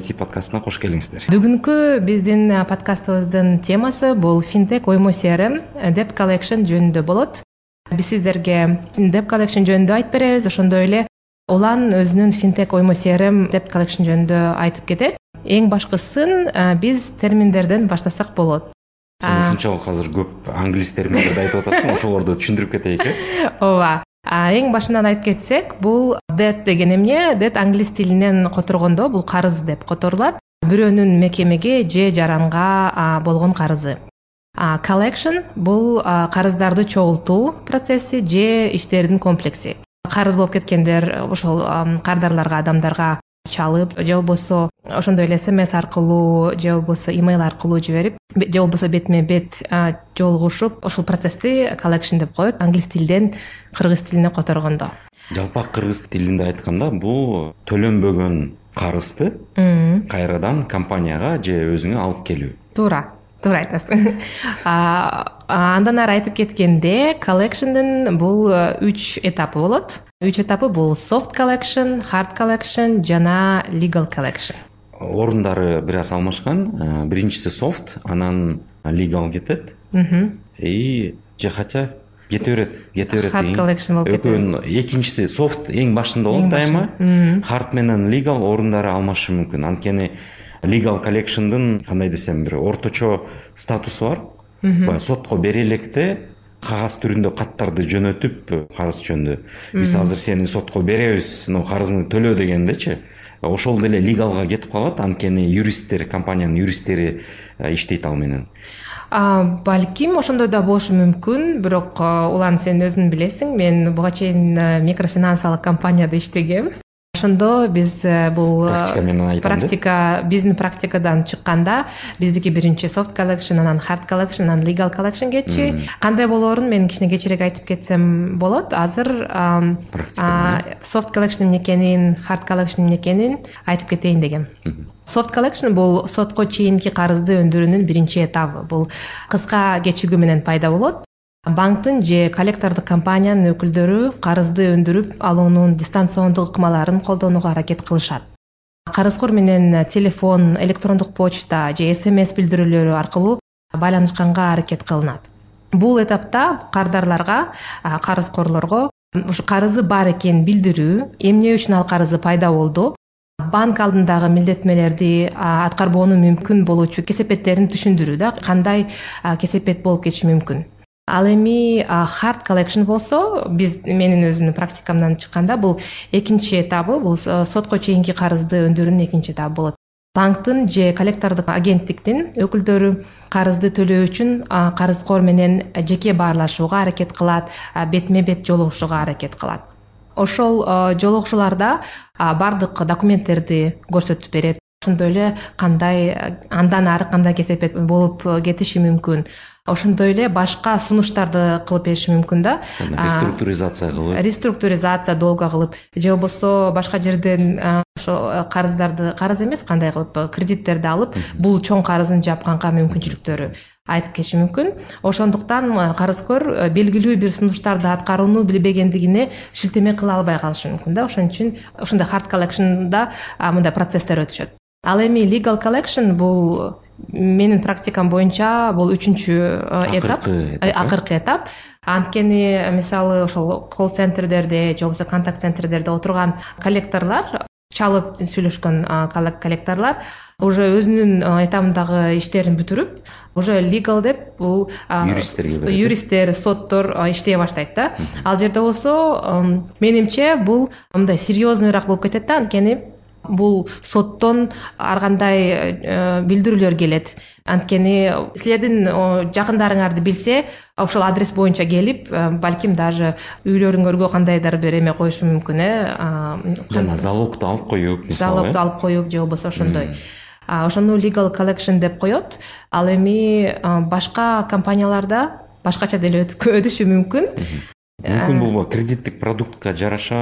it подкастына кош келиңиздер бүгүнкү биздин подкастыбыздын темасы бул финтек оймо crm деп коллекшн жөнүндө болот. Биз сиздерге деп коллекшн жөнүндө айтып беребиз ошондой эле улан өзүнүн финтек оймо crm деп коллекшн жөнүндө айтып кетет. Эң башкысын биз терминдерден баштасак болот. Сен ушунчалык азыр көп англис терминдерди айтып атасың ошолорду түшүндүрүп кетейик э? Ооба. Эң башынан айтып кетсек бул дет деген эмне? Дет англис тилинен которгондо бул карыз деп которулат. Бирөөнүн мекемеге же жаранга болгон карызы collection бул карыздарды чогултуу процесси же иштердин комплекси. Карыз болуп кеткендер ошол кардарларга адамдарга чалып же болбосо ошондой эле смс аркылуу же болбосо имейл аркылуу жиберип же болбосо бетме бет жолугушуп ушул процессти collection деп коет. Англис тилден кыргыз тилине которгондо. Жалпак кыргыз тилинде айтканда бул төлөнбөгөн карызды кайрадан компанияга же өзүңө алып келүү. Туура туура айтасың. Андан ары айтып кеткенде collectionдын бул үч этапы болот үч этапы бул soft collection hard collection жана legal collection. Орундары бир аз алмашкан. Э, биринчиси софт анан legal кетет. И же хотя кете берет кете берет hard collection болуп кетеби экөөнүн экинчиси софт эң башында болот дайыма hard менен legal орундары алмашышы мүмкүн. Анткени legal collectionдун кандай десем бир орточо статусу бар. Баягы сотко бере электе кагаз түрүндө каттарды жөнөтүп карыз жөнүндө биз азыр сени сотко беребиз мына карызыңды төлө дегендечи ошол деле легалга кетип калат анткени юристтер компаниянын юристтери иштейт ал менен балким ошондой да болушу мүмкүн бирок улан сен өзүң билесиң мен буга чейин микрофинансылык компанияда иштегем. Ошондо биз э, бул э, практика менен айтам практика биздин практикадан чыкканда биздики биринчи soft collection анан hard collection анан legal collection кетчү кандай болоорун мен кичине кечирээк айтып кетсем болот. Азыр soft collection эмне экенин hard collection эмне экенин айтып кетейин дегем. Soft collection бул сотко чейинки карызды өндүрүүнүн биринчи этабы. Бул кыска кечигүү менен пайда болот банктын же коллектордук компаниянын өкүлдөрү карызды өндүрүп алуунун дистанциондук ыкмаларын колдонууга аракет кылышат. Карызкор менен телефон электрондук почта же смс билдирүүлөрү аркылуу байланышканга аракет кылынат. Бул этапта кардарларга карызкорлорго ушу карызы бар экенин билдирүү эмне үчүн ал карызы пайда болду банк алдындагы милдеттенмелерди аткарбоону мүмкүн болуучу кесепеттерин түшүндүрүү да кандай кесепет болуп кетиши мүмкүн ал эми hard collection болсо биз менин өзүмдүн практикамдан чыкканда бул экинчи этабы бул сотко чейинки карызды өндүрүүнүн экинчи этабы болот. Банктын же коллектордук агенттиктин өкүлдөрү карызды төлөө үчүн карызкор менен жеке баарлашууга аракет кылат бетме бет жолугушууга аракет кылат. Ошол жолугушууларда баардык документтерди көрсөтүп берет. Ошондой эле кандай андан ары кандай кесепет болуп кетиши мүмкүн ошондой эле башка сунуштарды кылып бериши мүмкүн да. Реструктуризация кылып. реструктуризация долго кылып же болбосо башка жерден ошо карыздарды карыз эмес кандай кылып кредиттерди алып бул чоң карызын жапканга мүмкүнчүлүктөрү айтып кетиши мүмкүн. Ошондуктан карызкор белгилүү бир сунуштарды аткарууну билбегендигине шилтеме кыла албай калышы мүмкүн да. Ошон үчүн ушундай hard collectionда мындай процесстер өтүшөт. Ал эми legal collection бул менин практикам боюнча бул үчүнчү э, этап. акыркы этап. Анткени мисалы ошол колл центрдерде же болбосо контакт центрдерде отурган коллекторлор чалып сүйлөшкөн коллекторлор уже өзүнүн этабындагы иштерин бүтүрүп уже legal деп бул юристтер юристтер соттор иштей баштайт да. Ал жерде болсо менимче бул мындай серьезныйраак болуп кетет да. Анткени бул соттон ар кандай э, билдирүүлөр келет. Анткени силердин жакындарыңарды билсе ошол адрес боюнча келип э, балким даже үйлөрүңөргө кандайдыр бир эме коюшу мүмкүн э жана залогду алып коюп мисалы залогду алып коюп же болбосо ошондой. Ошону legal collection деп коет. Ал эми башка компанияларда башкача деле өтүшү мүмкүн мүмкүн бул кредиттик продуктка жараша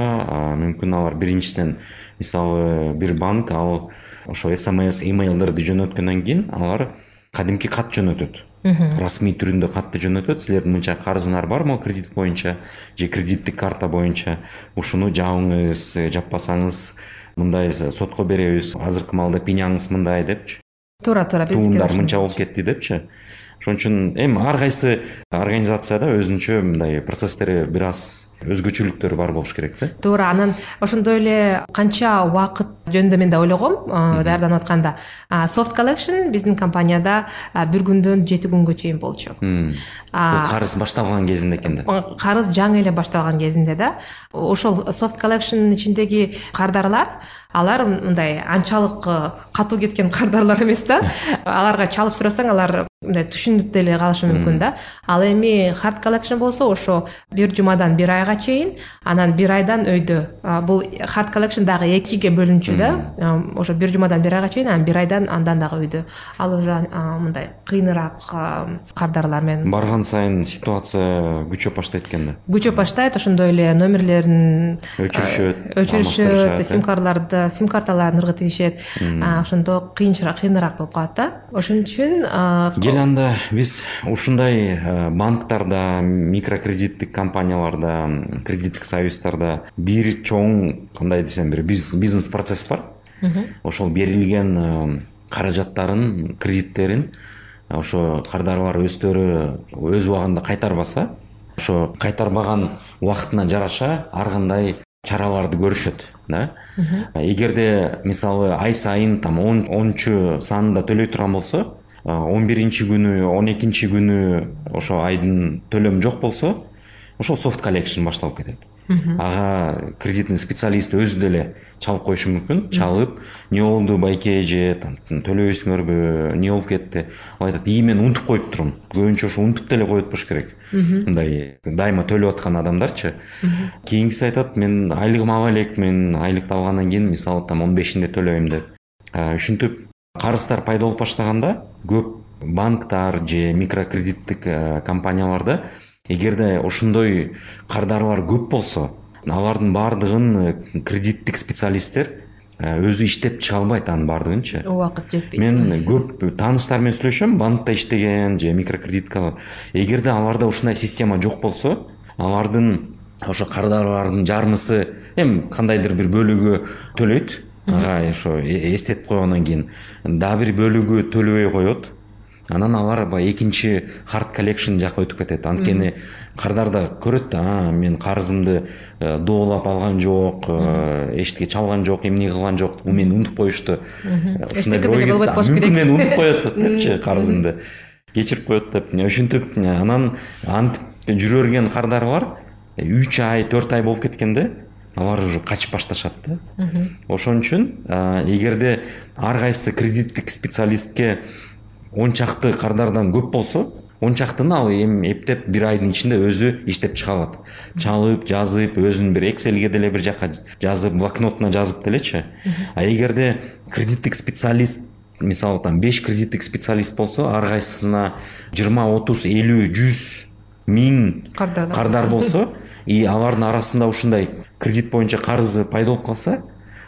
мүмкүн алар биринчиден мисалы бир банк ал ошо смс имейлдерди жөнөткөндөн кийин алар кадимки кат жөнөтөт. Расмий түрүндө катты жөнөтөт. Силердин мынча карызыңар барбы кредит боюнча же кредиттик карта боюнча? Ушуну жабыңыз жаппасаңыз мындай сотко беребиз азыркы маалда пеняңыз мындай депчи? Туура туура туумдар мынча болуп кетти депчи ошон үчүн эми ар кайсы организацияда өзүнчө мындай процесстери бир аз өзгөчөлүктөрү бар болуш керек да? Туура анан ошондой эле канча убакыт жөнүндө мен да ойлогом даярданып атканда. Soft collection биздин компанияда бир күндөн жети күнгө чейин болчу. Бул карыз башталган кезинде экен да? карыз жаңы эле башталган кезинде да. Ошол soft collectionдин ичиндеги кардарлар алар мындай анчалык катуу кеткен кардарлар эмес да. Аларга чалып сурасаң алар мындай түшүнүп деле калышы мүмкүн да. Ал эми hard collection болсо ошо бир жумадан бир айга чейин анан бир айдан өйдө бул hard collection дагы экиге бөлүнчү да ошо бир жумадан бир айга чейин анан бир айдан андан дагы өйдө. Ал уже мындай кыйыныраак кардарлар менен барган сайын ситуация күчөп баштайт экен да. күчөп баштайт ошондой эле номерлерин өчүрүшөт өчүрүшөт сим карталарды сим карталарын ыргытышет ошондо кыйыныраак болуп калат да. Ошон үчүн кел анда биз ушундай банктарда микрокредиттик компанияларда кредиттик союздарда бир чоң кандай десем бир бизнес процесс бар. Ошол берилген каражаттарын кредиттерин ошо кардарлар өздөрү өз убагында кайтарбаса ошо кайтарбаган убактына жараша ар кандай чараларды көрүшөт да? Эгерде мисалы ай сайын там онунчу санында төлөй турган болсо он биринчи күнү он экинчи күнү ошо айдын төлөмү жок болсо ошол soft collection башталып кетет. Ага кредитный специалист өзү деле чалып коюшу мүмкүн. Чалып эмне болду байке же там төлөбөйсүңөрбү эмне болуп кетти. Ал айтат ии мен унутуп коюптурмун көбүнчө ошо унутуп деле коет болуш керек. Мындай дайыма төлөп аткан адамдарчы. Кийинкиси айтат мен айлыгым ала элек мен айлыкты алгандан кийин мисалы там он бешинде төлөйм деп ушинтип карыздар пайда болуп баштаганда көп банктар же микрокредиттик компанияларда эгерде ошондой кардарлар көп болсо алардын баардыгын э, кредиттик специалисттер э, өзү иштеп чыга албайт анын баардыгынчы убакыт жетпейт. Мен көп тааныштар менен сүйлөшөм банкта иштеген же микрокредитка. Эгерде аларда ушундай система жок болсо алардын ошо кардарлардын жарымысы эми кандайдыр бир бөлүгү төлөйт. Ага ошо э, эстетип койгондон кийин дагы бир бөлүгү төлөбөй коет анан алар баягы экинчи hard collection жака өтүп кетет. Анткени кардар да көрөт да мен карызымды э, доолап алган жок э, эчтеке чалган жок эмне кылган жок мени унутуп коюшту. Ушундай бир ой келет мүмкүн мени унутуп коет депчи карызымды. Кечирип коет деп ушинтип анан антип жүрө берген кардар бар. Үч ай төрт ай болуп кеткенде алар уже качып башташат да. Ошон үчүн эгерде ар кайсы кредиттик специалистке он чакты кардардан көп болсо он чактыны ал эми эптеп бир айдын ичинде өзү иштеп чыга алат. Чалып жазып өзүнүн бир экселге деле бир жака жазып блокнотуна жазып делечи. А эгерде кредиттик специалист мисалы там беш кредиттик специалист болсо ар кайсысына жыйырма отуз элүү жүз миң кардар болсо и алардын арасында ушундай кредит боюнча карызы пайда болуп калса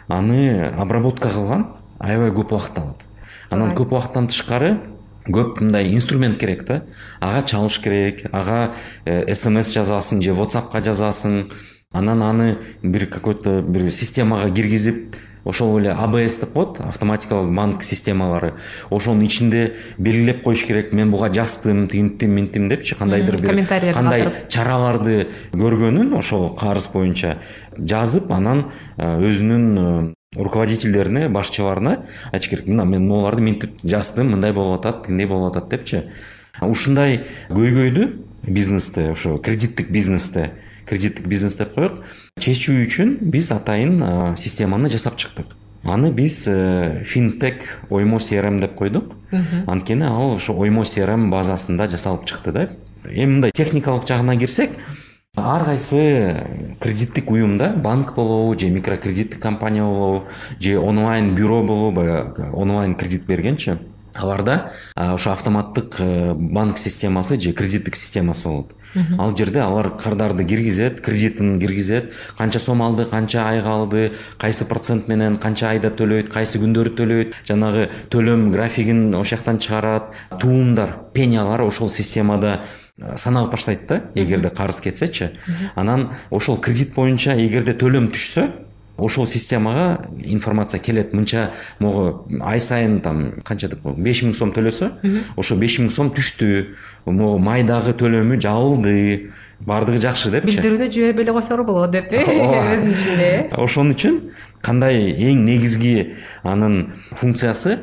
аны обработка кылган аябай көп убакыт алат. Анан көп убакыттан тышкары көп мындай инструмент керек да. Ага чалыш керек ага э, смс жазасың же whatsappка жазасың. Анан аны бир какой то бир системага киргизип ошол эле абс деп коет автоматикалык банк системалары. Ошонун ичинде белгилеп коюш керек. Мен буга жаздым тинттим минттим депчи кандайдыр бир комментарий кандай чараларды көргөнүн ошол карыз боюнча жазып анан э, өзүнүн руководительдерине башчыларына айтыш керек. Мына мен могуларды минтип жаздым мындай болуп атат тигиндей болуп атат депчи. Ушундай көйгөйдү бизнесте ошо кредиттик бизнесте кредиттик бизнес деп коелук чечүү үчүн биз атайын системаны жасап чыктык. Аны биз э, финтек оймо crm деп койдук. Анткени ал ошо оймо crm базасында жасалып чыкты да. Эми мындай техникалык жагына кирсек ар кайсы кредиттик уюмда банк болобу же микрокредиттик компания болобу же онлайн бюро болобу баягы онлайн кредит бергенчи. Аларда ошо автоматтык э, банк системасы же кредиттик системасы болот. Ал жерде алар кардарды киргизет кредитин киргизет. Канча сом алды канча айга алды кайсы процент менен канча айда төлөйт кайсы күндөрү төлөйт. Жанагы төлөм графигин ошол жактан чыгарат. Туумдар пенялар ошол системада саналып баштайт да эгерде карыз кетсечи. Анан ошол кредит боюнча эгерде төлөм түшсө ошол системага информация келет. Мынча могу ай сайын там канча деп коелу беш миң сом төлөсө ошо беш миң сом түштү. Могу майдагы төлөмү жабылды баардыгы жакшы депчи. Билдирүүнү жибербей эле койсоңор болот деп э өзүнүн ичинде э. Ошон үчүн кандай эң негизги анын функциясы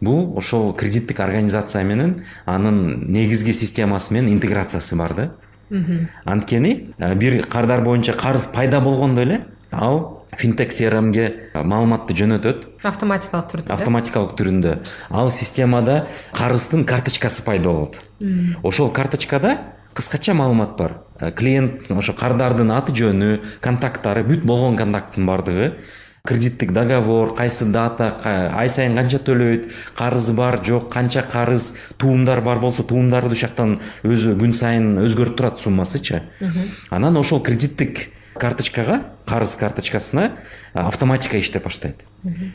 бул ошол кредиттик организация менен анын негизги системасы менен интеграциясы бар да. Анткени бир кардар боюнча карыз пайда болгондо эле ал финтек crmге маалыматты жөнөтөт. Автоматикалык түрдө автоматикалык түрүндө ал системада карыздын карточкасы пайда болот. Ошол карточкада кыскача маалымат бар. Клиент ошо кардардын аты жөнү контакттары бүт болгон контакттын баардыгы кредиттик договор кайсы дата ай сайын канча төлөйт карызы бар жок канча карыз туумдар бар болсо туумдарды ушул жактан өзү күн сайын өзгөрүп турат суммасычы. Анан ошол кредиттик карточкага карыз карточкасына автоматика иштеп баштайт.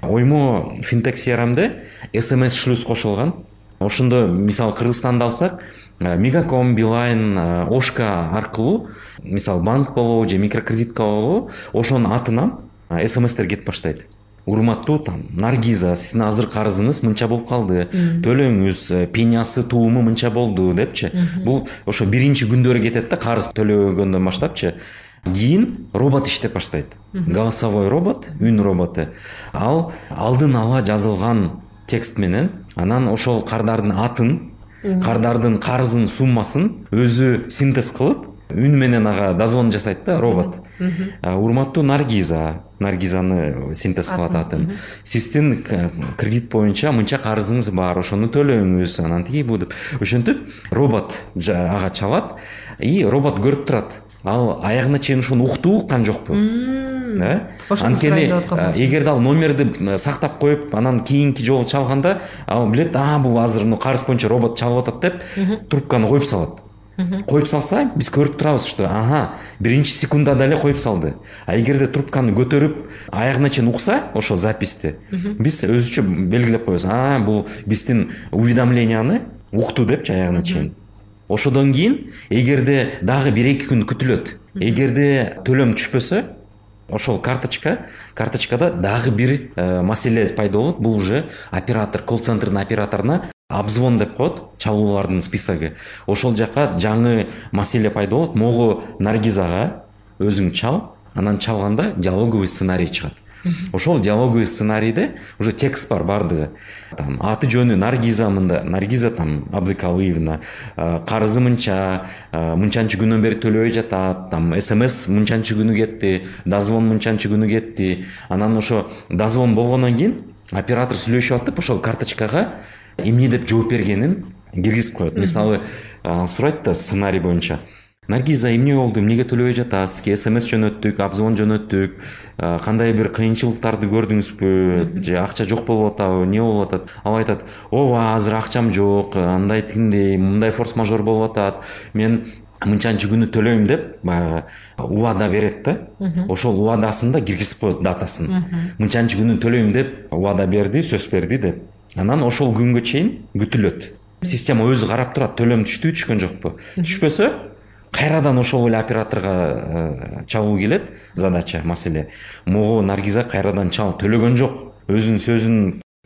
Оймо финтек crmде смс шлюз кошулган. Ошондо мисалы кыргызстанды алсак мегаком билайн ошка аркылуу мисалы банк болобу же микрокредитка болобу ошонун атынан смстер кетип баштайт. Урматтуу там наргиза сиздин азыр карызыңыз мынча болуп калды. Төлөөңүз пенясы тууму мынча болду депчи. Бул ошо биринчи күндөрү кетет да карыз төлөгөндөн баштапчы. Кийин робот иштеп баштайт. Голосовой робот үн роботу. Ал алдын ала жазылган текст менен анан ошол кардардын атын кардардын карызынын суммасын өзү синтез кылып үн менен ага дозвон жасайт да робот. Урматтуу наргиза наргизаны синтез кылат атын сиздин кредит боюнча мынча карызыңыз бар ошону төлөңүз анан тиги бу деп ошентип робот ага чалат и робот көрүп турат ал аягына чейин ошону укту уккан жокпу. Э анткени эгерде ал номерди сактап коюп анан кийинки жолу чалганда ал билет а бул азыр мына карыз боюнча робот чалып атат деп трубканы коюп салат. Коюп салса биз көрүп турабыз что ага биринчи секундада эле коюп салды. А эгерде трубканы көтөрүп аягына чейин укса ошол записьти биз өзүчө белгилеп коебуз а бул биздин уведомленияны укту депчи аягына чейин ошодон кийин эгерде дагы бир эки күн күтүлөт эгерде төлөм түшпөсө ошол карточка карточкада дагы бир э, маселе пайда болот бул уже оператор колл центрдин операторуна обзвон деп коет чалуулардын списогу ошол жака жаңы маселе пайда болот. Могу наргизага өзүң чал анан чалганда диалоговый сценарий чыгат. Ошол диалоговый сценарийде уже текст бар баардыгы там аты жөнү наргиза мында. Наргиза там абдыкалыевна карызы мынча мынчанчы күнөн бери төлөбөй жатат там смс мынчанчы күнү кетти дозвон мынчанчы күнү кетти. Анан ошо дозвон болгондон кийин оператор сүйлөшүп атып ошол карточкага эмне деп жооп бергенин киргизип коет. Мисалы сурайт да сценарий боюнча. Наргиза эмне болду? Эмнеге төлөбөй жатасыз? Сизге смс жөнөттүк обзвон жөнөттүк кандай бир кыйынчылыктарды көрдүңүзбү? Же акча жок болуп атабы? Эмне болуп атат? Ал айтат ооба азыр акчам жок андай тигиндей мындай форс мажор болуп атат. Мен мынчанчы күнү төлөйм деп баягы убада берет да. Ошол убадасында киргизип коет датасын. Мынчанчы күнү төлөйм деп убада берди сөз берди деп анан ошол күнгө чейин күтүлөт. Система өзү карап турат төлөм түштүбү түшкөн жокпу. Түшпөсө кайрадан ошол эле операторго э, чалуу келет задача маселе. Могу наргиза кайрадан чал төлөгөн жок. Өзүнүн сөзүн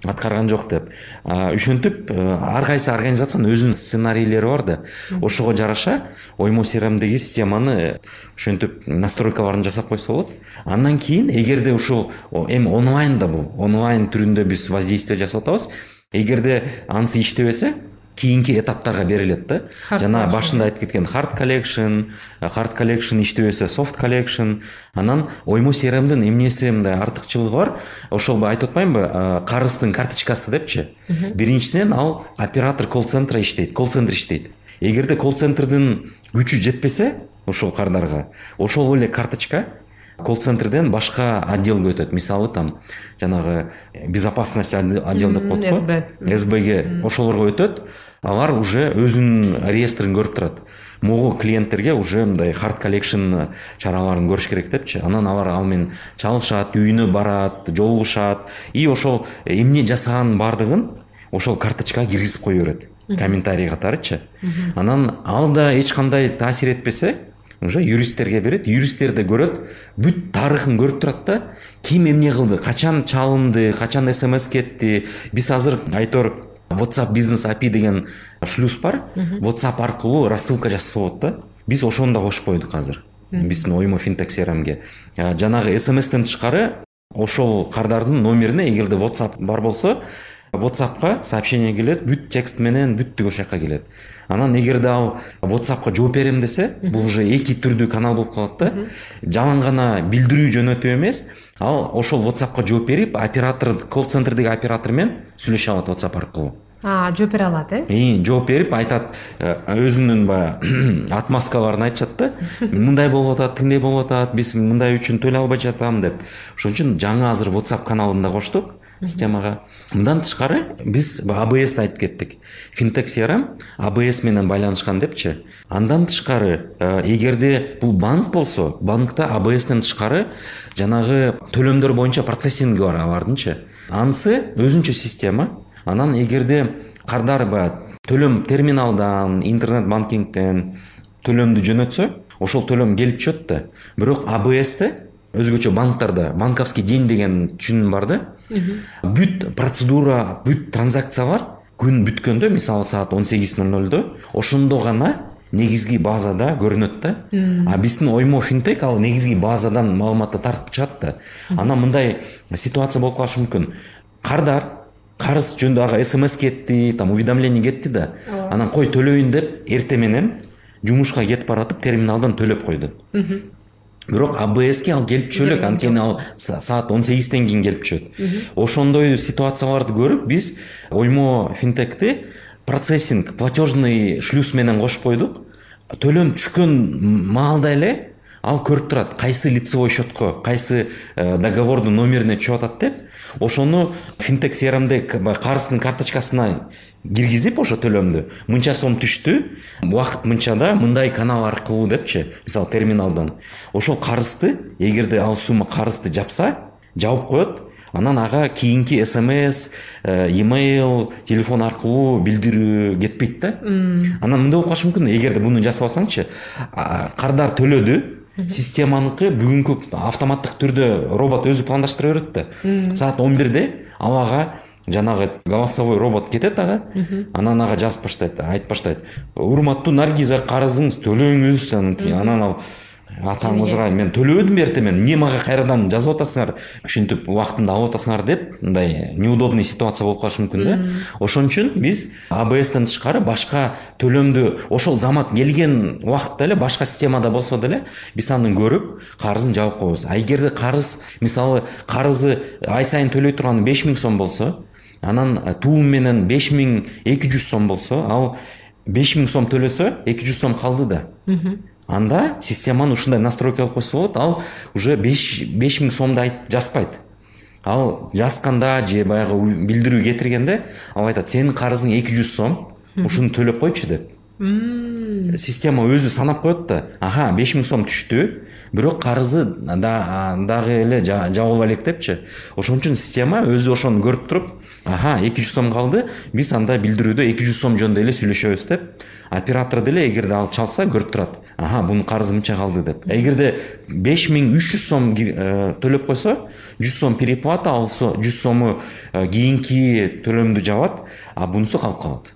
аткарган жок деп. Ошентип э, ар кайсы организациянын өзүнүн сценарийлери бар да. Ошого жараша оймо crmдеги системаны ошентип настройкаларын жасап койсо болот андан кийин эгерде ушул эми онлайн да бул онлайн түрүндө биз воздействие жасап атабыз. Эгерде анысы иштебесе кийинки этаптарга берилет да. Жана башында айтып кеткен хард коллекшн хард коллекшн иштебесе софт коллекшн анан оймо crmдин эмнеси мындай артыкчылыгы бар. Ошол айтып атпаймынбы карыздын карточкасы депчи. Биринчисинен ал оператор колл центра иштейт колл центр иштейт. Эгерде колл центрдин күчү жетпесе ошол кардарга ошол эле карточка колл центрден башка отделге өтөт. Мисалы там жанагы безопасность отдел деп коет го. Сб сбге ошолорго өтөт. Алар уже өзүнүн реестрин көрүп турат. Могу клиенттерге уже мындай хард коллекшн чараларын көрүш керек депчи. Анан алар ал менен чалышат үйүнө барат жолугушат и ошол эмне жасаганын баардыгын ошол карточкага киргизип кое берет. Комментарий катарычы. Анан ал да эч кандай таасир этпесе уже юристтерге берет юристтер да көрөт бүт тарыхын көрүп турат да ким эмне кылды качан чалынды? Качан смс кетти биз азыр айтор whatsapp бизнес апи деген шлюз бар. Whatsapp аркылуу рассылка жасаса болот да. Биз ошону да кошуп койдук азыр биздин оймо финтек crmге жанагы смстен тышкары ошол кардардын номерине эгерде whatsapp бар болсо whatsappка сообщение келет бүт текст менен бүт тиги ошол жака келет. Анан эгерде ал whatsappка жооп берем десе бул уже эки түрдүү канал болуп калат да. Жалаң гана билдирүү жөнөтүү эмес ал ошол whatsappка жооп берип оператор колл центрдеги оператор менен сүйлөшө алат whatsapp аркылуу. Жооп бере алат э? Жооп берип айтат э, өзүнүн баягы отмазкаларын айтышат да. Мындай болуп атат тигиндей болуп атат биз мындай үчүн төлөй албай жатам деп. Ошон үчүн жаңы азыр whatsapp каналын да коштук системага. Мындан тышкары биз абсты айтып кеттик. Финтек crm абс менен байланышкан депчи. Андан тышкары э, эгерде бул банк болсо банкта абстен тышкары жанагы төлөмдөр боюнча процессинги бар алардынчы. Анысы өзүнчө система. Анан эгерде кардар баягы төлөм терминалдан интернет банкингден төлөмдү жөнөтсө ошол төлөм келип түшөт да бирок абсте өзгөчө банктарда банковский день деген түшүнүм бар да. Бүт процедура бүт транзакциялар күн бүткөндө мисалы саат он сегиз ноль нольдо ошондо гана негизги базада көрүнөт да. А биздин оймо финтек ал негизги базадан маалыматты тартып чыгат да. Анан мындай ситуация болуп калышы мүмкүн. Кардар карыз жөнүндө ага смс кетти там уведомление кетти да. Анан кой төлөйүн деп эртең менен жумушка кетип баратып терминалдан төлөп койду бирок абске ал келип түшө элек анткени ал саат он сегизден кийин келип түшөт. Ошондой ситуацияларды көрүп биз оймо финтекти процессинг платежный шлюз менен кошуп койдук. Төлөм түшкөн маалда эле ал көрүп турат кайсы лицевой счетко кайсы э, договордун номерине түшүп атат деп ошону финтек crmде карыздын карточкасына киргизип ошо төлөмдү. Мынча сом түштү убакыт мынчада мындай канал аркылуу депчи мисалы терминалдан. Ошол карызды эгерде ал сумма карызды жапса жабып коет. Анан ага кийинки смс емейл телефон аркылуу билдирүү кетпейт да. Анан мындай болуп калышы мүмкүн. Эгерде муну жасабасаңчы кардар төлөдү системаныкы бүгүнкү автоматтык түрдө робот өзү пландаштыра берет да. Саат он бирде ал ага жанагы голосовой робот кетет ага. Анан ага жазып баштайт айтып баштайт. Урматтуу наргиза карызыңызды төлөңүз анан ал атаңызга мен төлөбөдүм эртең менен эмне мага кайрадан жазып атасыңар ушинтип убактында алып атасыңар деп мындай неудобный ситуация болуп калышы мүмкүн да ошон үчүн биз абстен тышкары башка төлөмдү ошол замат келген убакытта эле башка системада болсо деле биз аны көрүп карызын жабып коебуз. А эгерде карыз мисалы карызы ай сайын төлөй турганы беш миң сом болсо анан туум менен беш миң эки жүз сом болсо ал беш миң сом төлөсө эки жүз сом калды да. Анда системаны ушундай настройка кылып койсо болот ал уже беш миң сомду айтып жазбайт ал жазганда же баягы билдирүү кетиргенде ал айтат сенин карызың эки жүз сом ушуну төлөп койчу деп система өзү санап коет да. Ага беш миң сом түштү бирок карызы дагы эле жабыла элек депчи ошон үчүн система өзү ошону көрүп туруп ага эки жүз сом калды биз анда билдирүүдө эки жүз сом жөнүндө эле сүйлөшөбүз деп. Оператор деле эгерде ал чалса көрүп турат ага бунун карызы мынча калды деп. Эгерде беш миң үч жүз сом э, төлөп койсо жүз сом переплата ал жүз сому э, кийинки төлөмдү жабат а бунусу калып калат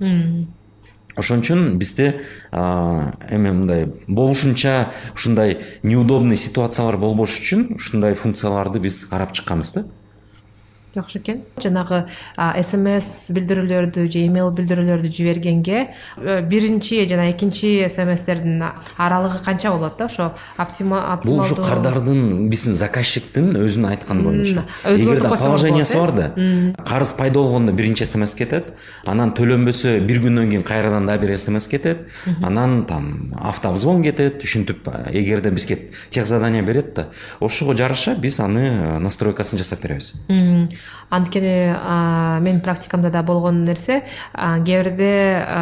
ошон үчүн бизде эме мындай болушунча ушундай неудобный ситуациялар болбош үчүн ушундай функцияларды биз карап чыкканбыз да жакшы экен. Жанагы смс билдирүүлөрдү же эмейл билдирүүлөрдү жибергенге э, биринчи жана экинчи смстердин аралыгы канча болот да? Ошо бул ушу кардардын биздин заказчиктин өзүнүн айтканы боюнча. Эгерде положениясы бар да карыз пайда болгондо биринчи смс кетет анан төлөнбөсө бир күндөн кийин кайрадан дагы бир смс кетет анан там автообзвон кетет ушинтип эгерде бизге техзадание берет да ошого жараша биз аны настройкасын жасап беребиз анткени менин практикамда да болгон нерсе кээ бирде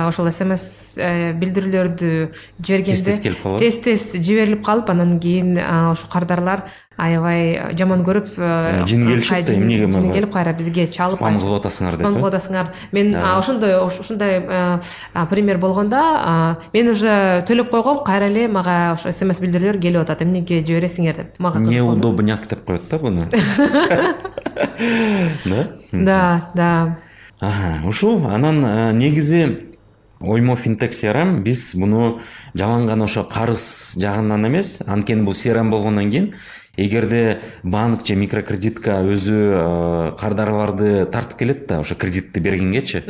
ошол смс э, билдирүүлөрдү жибергенде тез тез келип калып тез тез жиберилип калып анан кийин ошо кардарлар аябай жаман көрүп э, жини келишет да эмнеге келип кайра бизге чалып спам кылып атасыңар деп спам кылып атасыңар мен ошондой ушундай э, пример болгондо мен уже төлөп койгом кайра эле мага ошо смс билдирүүлөр келип атат. Эмнеге жибересиңер деп мага неудобняк деп коет да буну? Да? Да да. Ушул. Анан э, негизи оймо финтек crm биз муну жалаң гана ошо карыз жагынан эмес. Анткени бул crm болгондон кийин эгерде банк же микрокредитка өзү э, кардарларды тартып келет да ошо кредитти бергенгечи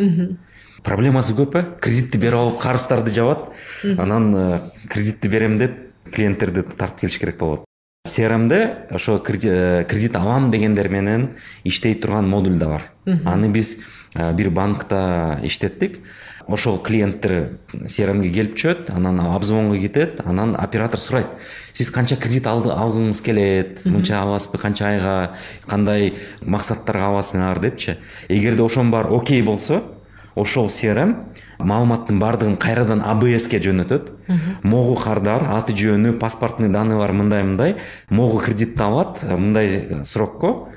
проблемасы көп э? Кредитти берип алып карыздарды жабат анан э, кредитти берем деп клиенттерди тартып келиш керек болот. Crmде ошо кредит алам дегендер менен иштей турган модуль да бар. Аны биз бир банкта иштеттик ошол клиенттер crmге келип түшөт анан обзвонго кетет анан оператор сурайт. Сиз канча кредит алгыңыз келет мынча аласызбы канча айга кандай максаттарга аласыңар депчи. Эгерде ошонун баары окей болсо ошол crm маалыматтын баардыгын кайрадан абске жөнөтөт. Могу кардар аты жөнү паспортный данныйлары мындай мындай. Могу кредитти алат мындай срокко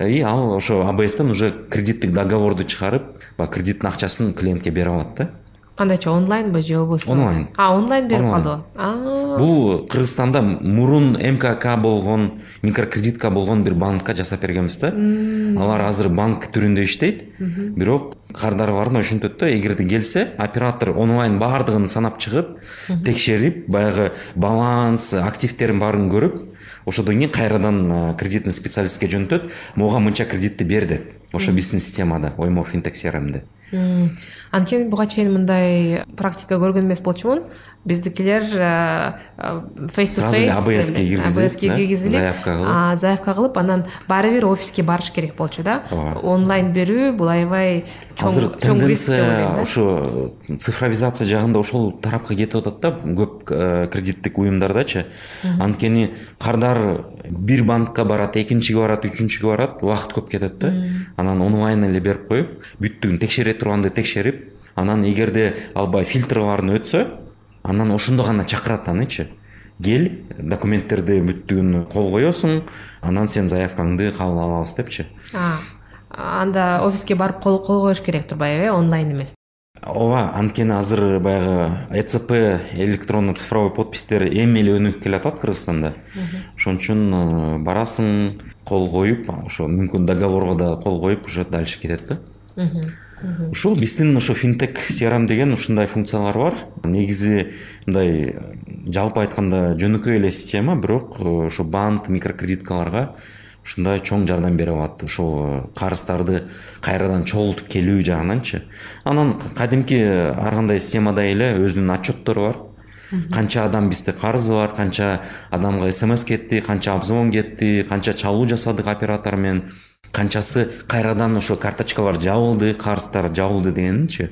и ал ошо абстен уже кредиттик договорду чыгарып баягы кредиттин акчасын клиентке бере алат да. Кандайча онлайнбы же болбосо онлайн. А онлайн берип калдыбы. Бул кыргызстанда мурун мкк болгон микрокредитка болгон бир банкка жасап бергенбиз да. Алар азыр банк түрүндө иштейт. Бирок кардарларына ушинтет да эгерде келсе оператор онлайн баардыгын санап чыгып текшерип баягы баланс активтерин баарын көрүп ошондон кийин кайрадан кредитный специалистке жөнөтөт могуга мынча кредитти бер деп ошо биздин системада оймо финтек crmде анткени буга чейин мындай практика көргөн эмес болчумун биздикилер фейс сразу эле абске киргизип киргизилип заявка кылып. заявка кылып анан баары бир офиске барыш керек болчу да? Онлайн берүү бул аябай азыр тенденция ошо цифровизация жагында ошол тарапка кетип атат да көп э, кредиттик уюмдардачы. Анткени кардар бир банкка барат экинчиге барат үчүнчүгө барат убакыт көп кетет да. Анан онлайн эле берип коюп бүттүгүн текшере турганды текшерип анан эгерде албай фильтрларын өтсө анан ошондо гана чакырат анычы. Кел документтерди бүттүгүн кол коесуң анан сен заявкаңды кабыл алабыз депчи. Анда офиске барып кол коюш керек турбайбы э онлайн эмес? Ооба анткени азыр баягы эцп электронно цифровой подписьтер эми эле өнүгүп келатат кыргызстанда. Ошон үчүн э, барасың кол коюп ошо мүмкүн договорго да кол коюп уже дальше кетет да ушул биздин ошо финтек crm деген ушундай функциялар бар. Негизи мындай жалпы айтканда жөнөкөй эле система бирок ошо э, банк микрокредиткаларга ушундай чоң жардам бере алат. Ошол э, карыздарды кайрадан чогултуп келүү жагынанчы. Анан кадимки ар кандай системадай эле өзүнүн отчеттору бар. Канча адам бизде карызы бар канча адамга смс кетти канча обзвон кетти канча чалуу жасадык оператор менен канчасы кайрадан ошо карточкалар жабылды карыздар жабылды дегенинчи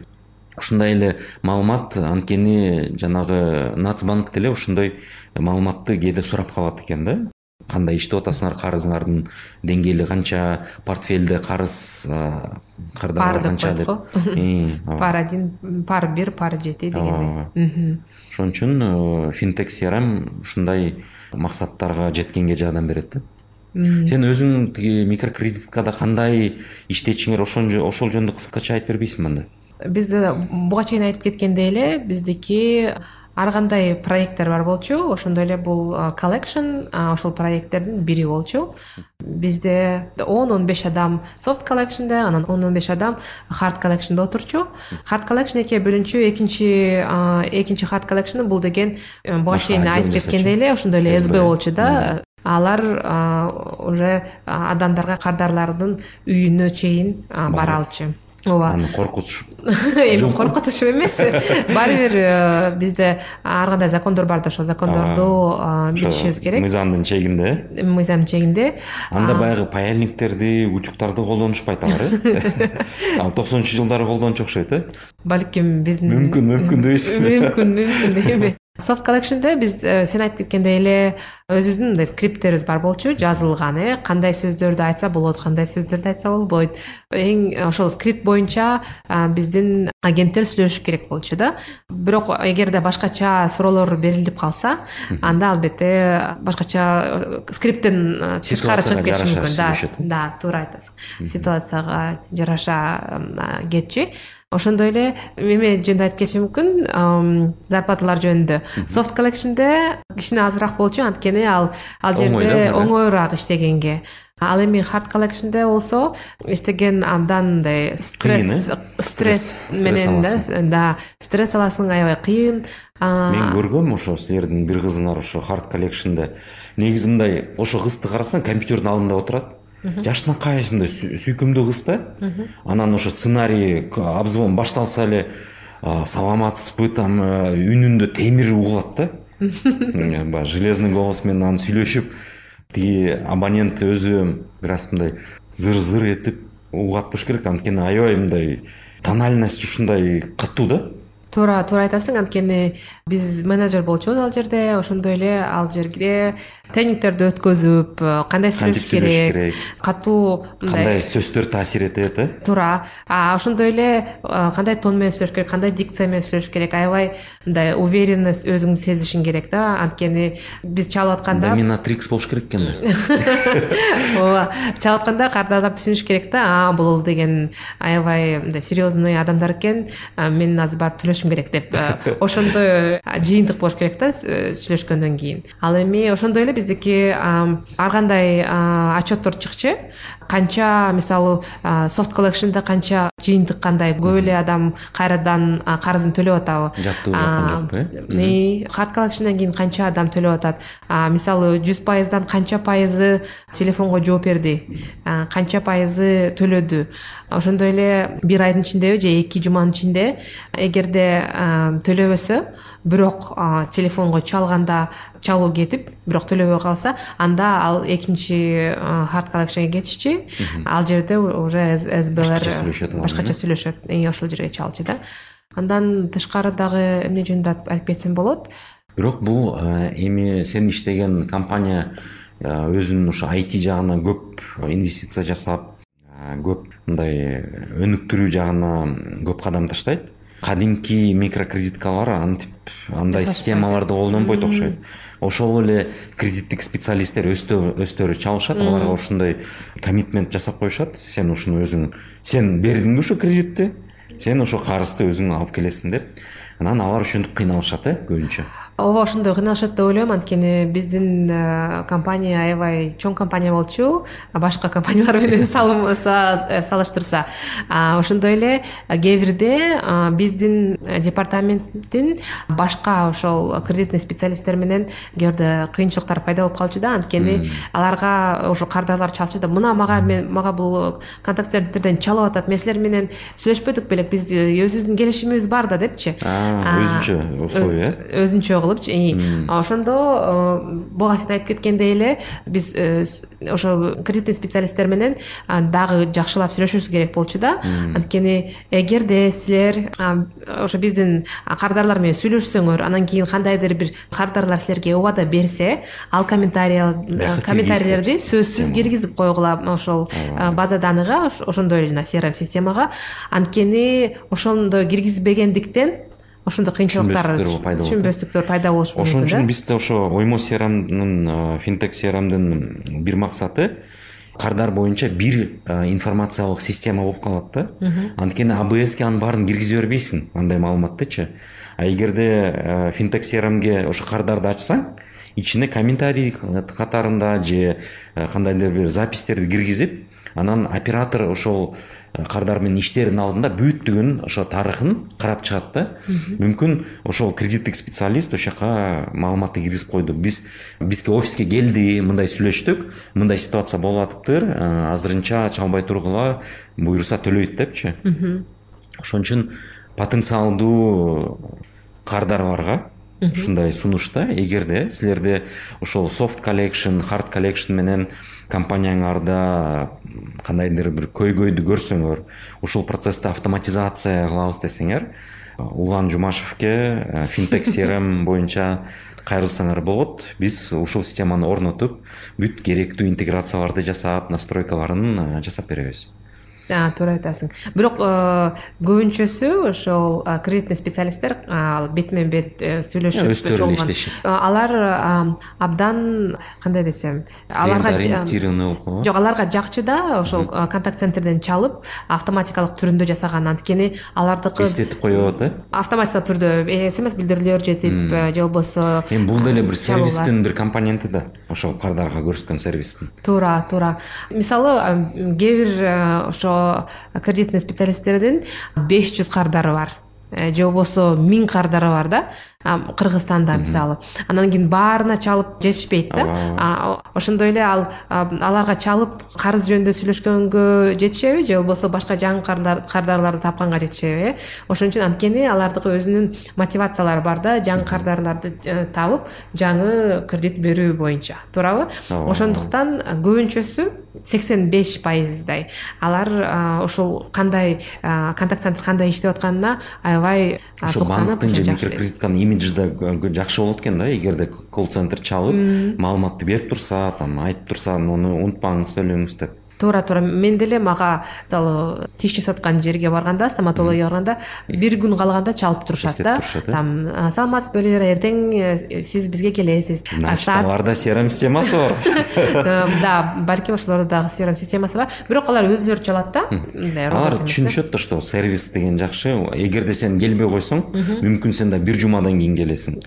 ушундай эле маалымат анткени жанагы нац банк деле ушундай маалыматты кээде сурап калат экен да. Кандай иштеп атасыңар карызыңардын деңгээли канча портфелде карыз пар деп коет го. Пар один пар бир пар жети дегендей ошон үчүн э, финтек crm ушундай максаттарга жеткенге жардам берет да сен өзүң тиги микрокредиткада кандай иштечиңер ошол жөнүндө кыскача айтып бербейсиңби анда биз буга чейин айтып кеткендей эле биздики ар кандай проекттер бар болчу. Ошондой эле бул коллекшн ошол проекттердин бири болчу. Бизде он он беш адам софт коллекшнде анан он он беш адам хард коллекшнде отурчу. Хард коллекшн экиге бөлүнчү экинчи экинчи хард коллекшн бул деген э, буга чейин айтып кеткендей эле ошондой эле сб болчу да алар уже адамдарга кардарлардын үйүнө чейин бара алчу ооба. Аны коркутуш. Эми коркутуш эмес. Баары бир э, бизде ар кандай закондор бар да ошол закондорду билишибиз керек. мыйзамдын чегинде? Э мыйзамдын чегинде. Анда баягы паяльниктерди утюгтарды колдонушпайт алар э. Ал токсонунчу жылдары колдончу окшойт э. Балким биздин мүмкүн мүмкүн дейсизби мүмкүн мүмкүн эми софт коллекшнде биз э, сен айтып кеткендей эле өзүбүздүн мындай скрипттерибиз бар болчу жазылган э кандай сөздөрдү айтса болот кандай сөздөрдү айтса болбойт. Эң ошол скрипт боюнча биздин агенттер сүйлөшүш керек болчу да. Бирок эгерде башкача суроолор берилип калса анда албетте башкача э, скрипттен э, тышкары чыгып кетиши мүмкүн да. да туура айтасың. Ситуацияга жараша кетчи ошондой эле эме жөнүндө айтып кетишим мүмкүн зарплаталар жөнүндө. Софт коллекшнде кичине азыраак болчу анткени ал ал жерде оңоюраак иштегенге. Ал эми хард коллекшнде болсо иштеген абдан мындай стресс стресс менен да стресс аласың аябай кыйын. Мен көргөм ошо силердин бир кызыңар ошо хард коллекшнде негизи мындай ошо кызды карасаң компьютердин алдында отурат жашынакай мындай сүйкүмдүү кыз да анан ошо сценарий обзвон башталса эле саламатсызбы там үнүндө темир угулат да. Баягы железный голос менен анан сүйлөшүп тиги абонент өзү бир аз мындай зыр зыр этип угат болуш керек. Анткени аябай мындай тональность ушундай катуу да. Туура туура айтасың анткени биз менеджер болчубуз ал жерде ошондой эле ал жерге тренингтерди өткөзүп э, кандай сүйлөшүш керек катуу кандай сөздөр таасир этет э? туура ошондой эле э, кандай тон менен сүйлөшүш керек кандай дикция менен сүйлөшүш керек? Аябай мындай уверенность өзүңдү сезишиң керек да анткени биз чалып атканда доминатрикс болуш керек экен да. Ооба чалып атканда кардарлар түшүнүш керек да. А бул деген аябай мындай серьезный адамдар экен. Мен азыр барып төлөшүм керек деп ошондой жыйынтык болуш керек да сүйлөшкөндөн кийин. Ал эми ошондой эле биздики ар кандай отчеттор чыкчу канча мисалы софт коллекшнде канча жыйынтык кандай көп эле адам кайрадан карызын төлөп атабы. жаттып жокпу э? хард коллекшнден кийин канча адам төлөп атат? Мисалы жүз пайыздан канча пайызы телефонго жооп берди? Канча пайызы төлөдү? Ошондой эле бир айдын ичиндеби же эки жуманын ичинде эгерде төлөбөсө бирок телефонго чалганда чалуу кетип бирок төлөбөй калса анда ал экинчи хард коллекшнге кетишчи. Ал жерде уже сблр башкача сүйлөшөт башкача сүйлөшөт ошол жерге чалчу да. Андан тышкары дагы эмне жөнүндө айтып кетсем болот? Бирок бул эми сен иштеген компания өзүнүн ушу айти жагына көп инвестиция жасап көп мындай өнүктүрүү жагына көп кадам таштайт кадимки микрокредиткалар антип андай системаларды колдонбойт окшойт. Ошол эле кредиттик специалисттер өздөрү чалышат аларга ушундай коммитмент жасап коюшат. Сен ушуну өзүң сен бердиңби ушу кредитти? Сен ошол карызды өзүң алып келесиң деп. Анан алар ошентип кыйналышат э көбүнчө ооба ошондой кыйналышат деп ойлойм. Анткени биздин э, компания аябай чоң компания болчу. Башка компаниялар менен э, салыштырса. Ошондой эле кээ бирде биздин департаменттин башка ошол кредитный специалисттер менен кээ бирде кыйынчылыктар пайда болуп калчу да. Анткени аларга ошол кардарлар чалчу да. Мына мага мен мага бул контакт центрден чалып атат мен силер менен сүйлөшпөдүк белек. Биз өзүбүздүн келишимибиз бар да депчи. Өзүнчө условия. Э ошондо э, буга сен айтып кеткендей эле биз э, ошо кредитный специалисттер менен дагы жакшылап сүйлөшүшүбүз керек болчу да. Анткени эгерде силер ошо биздин кардарлар менен сүйлөшсөңөр анан кийин кандайдыр бир кардарлар силерге убада берсе ал комментарий комментарийлерди сөзсүз киргизип койгула ошол база данныйга ошондой эле жана crm системага. Анткени ошондой киргизбегендиктен ошондой кыйынчылыктар түшүнбөстүктөр пайда болушу мүмкүн ошон үчүн бизде ошо оймо crmдын финтек crmдын бир максаты кардар боюнча бир информациялык система болуп калат да. Анткени абске анын баарын киргизе бербейсиң андай маалыматтычы а эгерде финтек crmге ошо кардарды ачсаң ичине комментарий катарында же кандайдыр бир записьтерди киргизип анан оператор ошол кардар менен иштердин алдында бүттүгүн ошо тарыхын карап чыгат да. Мүмкүн ошол кредиттик специалист ошол жака маалыматты киргизип койду биз бизге офиске келди мындай сүйлөштүк мындай ситуация болуп атыптыр. Азырынча чалбай тургула буюрса төлөйт депчи. Ошон үчүн потенциалдуу кардарларга ушундай сунуш да эгерде силерде ошол софт коллекшн хард коллекшн менен компанияңарда кандайдыр бир көйгөйдү көрсөңөр ушул процессти автоматизация кылабыз десеңер улан жумашевке финтек crm боюнча кайрылсаңар болот. Биз ушул системаны орнотуп бүт керектүү интеграцияларды жасап настройкаларын жасап беребиз туура айтасың. Бирок э, көбүнчөсү ошол кредитный специалисттер бетме бет э, сүйлөшүп өздөрү эле иштешет. Алар абдан кандай десем аларга ориентированный болуп калган жок аларга жакчы да ошол контакт центрден чалып автоматикалык түрүндө жасаган. Анткени алардыкы эстетип коет э автоматикалык түрдө смс билдирүүлөр жетип же болбосо эми бул деле бир сервистин бир компоненти да ошол кардарга көрсөткөн сервистин. Туура туура. Мисалы кээ бир ошо кредитный специалисттердин беш жүз кардары бар. Э, же болбосо миң кардары бар да кыргызстанда мисалы. Анан кийин баарына чалып жетишпейт да. Ошондой эле ал аларга чалып карыз жөнүндө сүйлөшкөнгө жетишеби? Же болбосо башка жаңы кардарларды тапканга жетишеби э? Ошон үчүн анткени алардыкы өзүнүн мотивациялары бар да жаңы кардарларды э, табып жаңы кредит берүү боюнча. Туурабы? Ошондуктан көбүнчөсү сексен беш пайыздай. Алар ушул кандай контакт центр кандай иштеп атканына аябай ошо банктын же микрокредитканын имиджі жақсы болады екен да егер де колл центр шалып маалыматты беріп тұрса там айтып тұрса оны ұмытпаңыз төлеңіз деп туура туура мен деле мага мисалы тиш жасаткан жерге барганда стоматологияга барганда бир күн калганда чалып турушат да. э? Там саламатсызбы эртең э, сиз бизге келесиз. Значит аларда crm системасы бар. Э, да балким ошолордо дагы crm системасы бар. Бирок алар өзүлөрү чалат да. Мындай алар түшүнүшөт да что сервис деген жакшы. Эгерде сен келбей койсоң мүмкүн сен да бир жумадан кийин келесиң.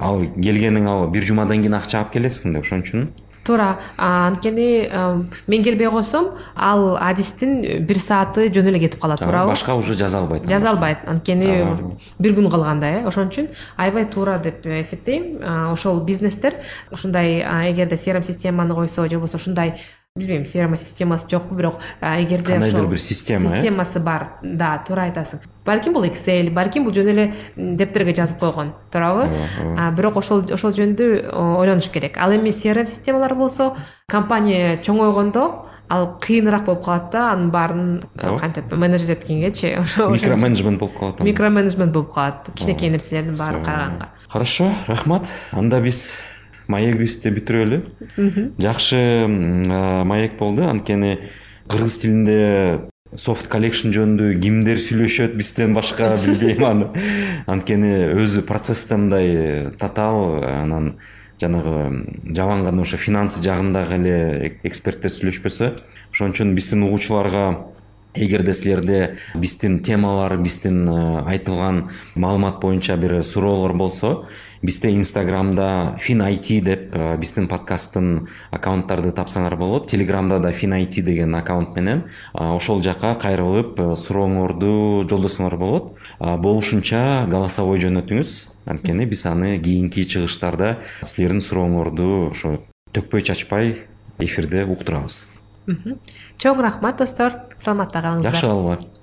Ал келгениң ал бир жумадан кийин акча алып келесиң да ошон үчүн. Туура анткени мен келбей койсом ал адистин бир сааты жөн эле кетип калат. Туурабы башка уже жаза албайт жаза албайт анткени бир күн калганда э. Ошон үчүн аябай туура деп эсептейм. Ошол бизнестер ушундай эгерде crm системаны койсо же болбосо ушундай билбейм crm системасы жокпу бирок эгерде кандайдыр бир система э системасы бар да туура айтасың балким бул excel балким бул жөн эле дептерге жазып койгон туурабы бирок ошол ошол жөнүндө ойлонуш керек ал эми crm системалар болсо компания чоңойгондо ал кыйыныраак болуп калат да анын баарын кантип менеджер эткенгечи микро менеджмент болуп калат микро менеджмент болуп калат кичинекей нерселердин баарын караганга хорошо рахмат анда биз маегибизди бүтүрөлү жакшы маек болду. Анткени кыргыз тилинде софт коллекшн жөнүндө кимдер сүйлөшөт бизден башка билбейм аны. Анткени өзү процессте мындай татаал анан жанагы жаман гана ошо финансы жагындагы эле эксперттер сүйлөшпөсө. Ошон үчүн биздин угуучуларга эгерде силерде биздин темалар биздин айтылган маалымат боюнча бир суроолор болсо бизде инстаграмда фин айти деп биздин подкасттын аккаунттарды тапсаңар болот. Телеграмда да фин айти деген аккаунт менен ошол жака кайрылып сурооңорду жолдосоңор болот. Болушунча голосовой жөнөтүңүз. Анткени биз аны кийинки чыгыштарда силердин сурооңорду ошо төкпөй чачпай эфирде уктурабыз мхм чоң рахмат достор саламатта қалыңыздар. Жақсы қалыңыздар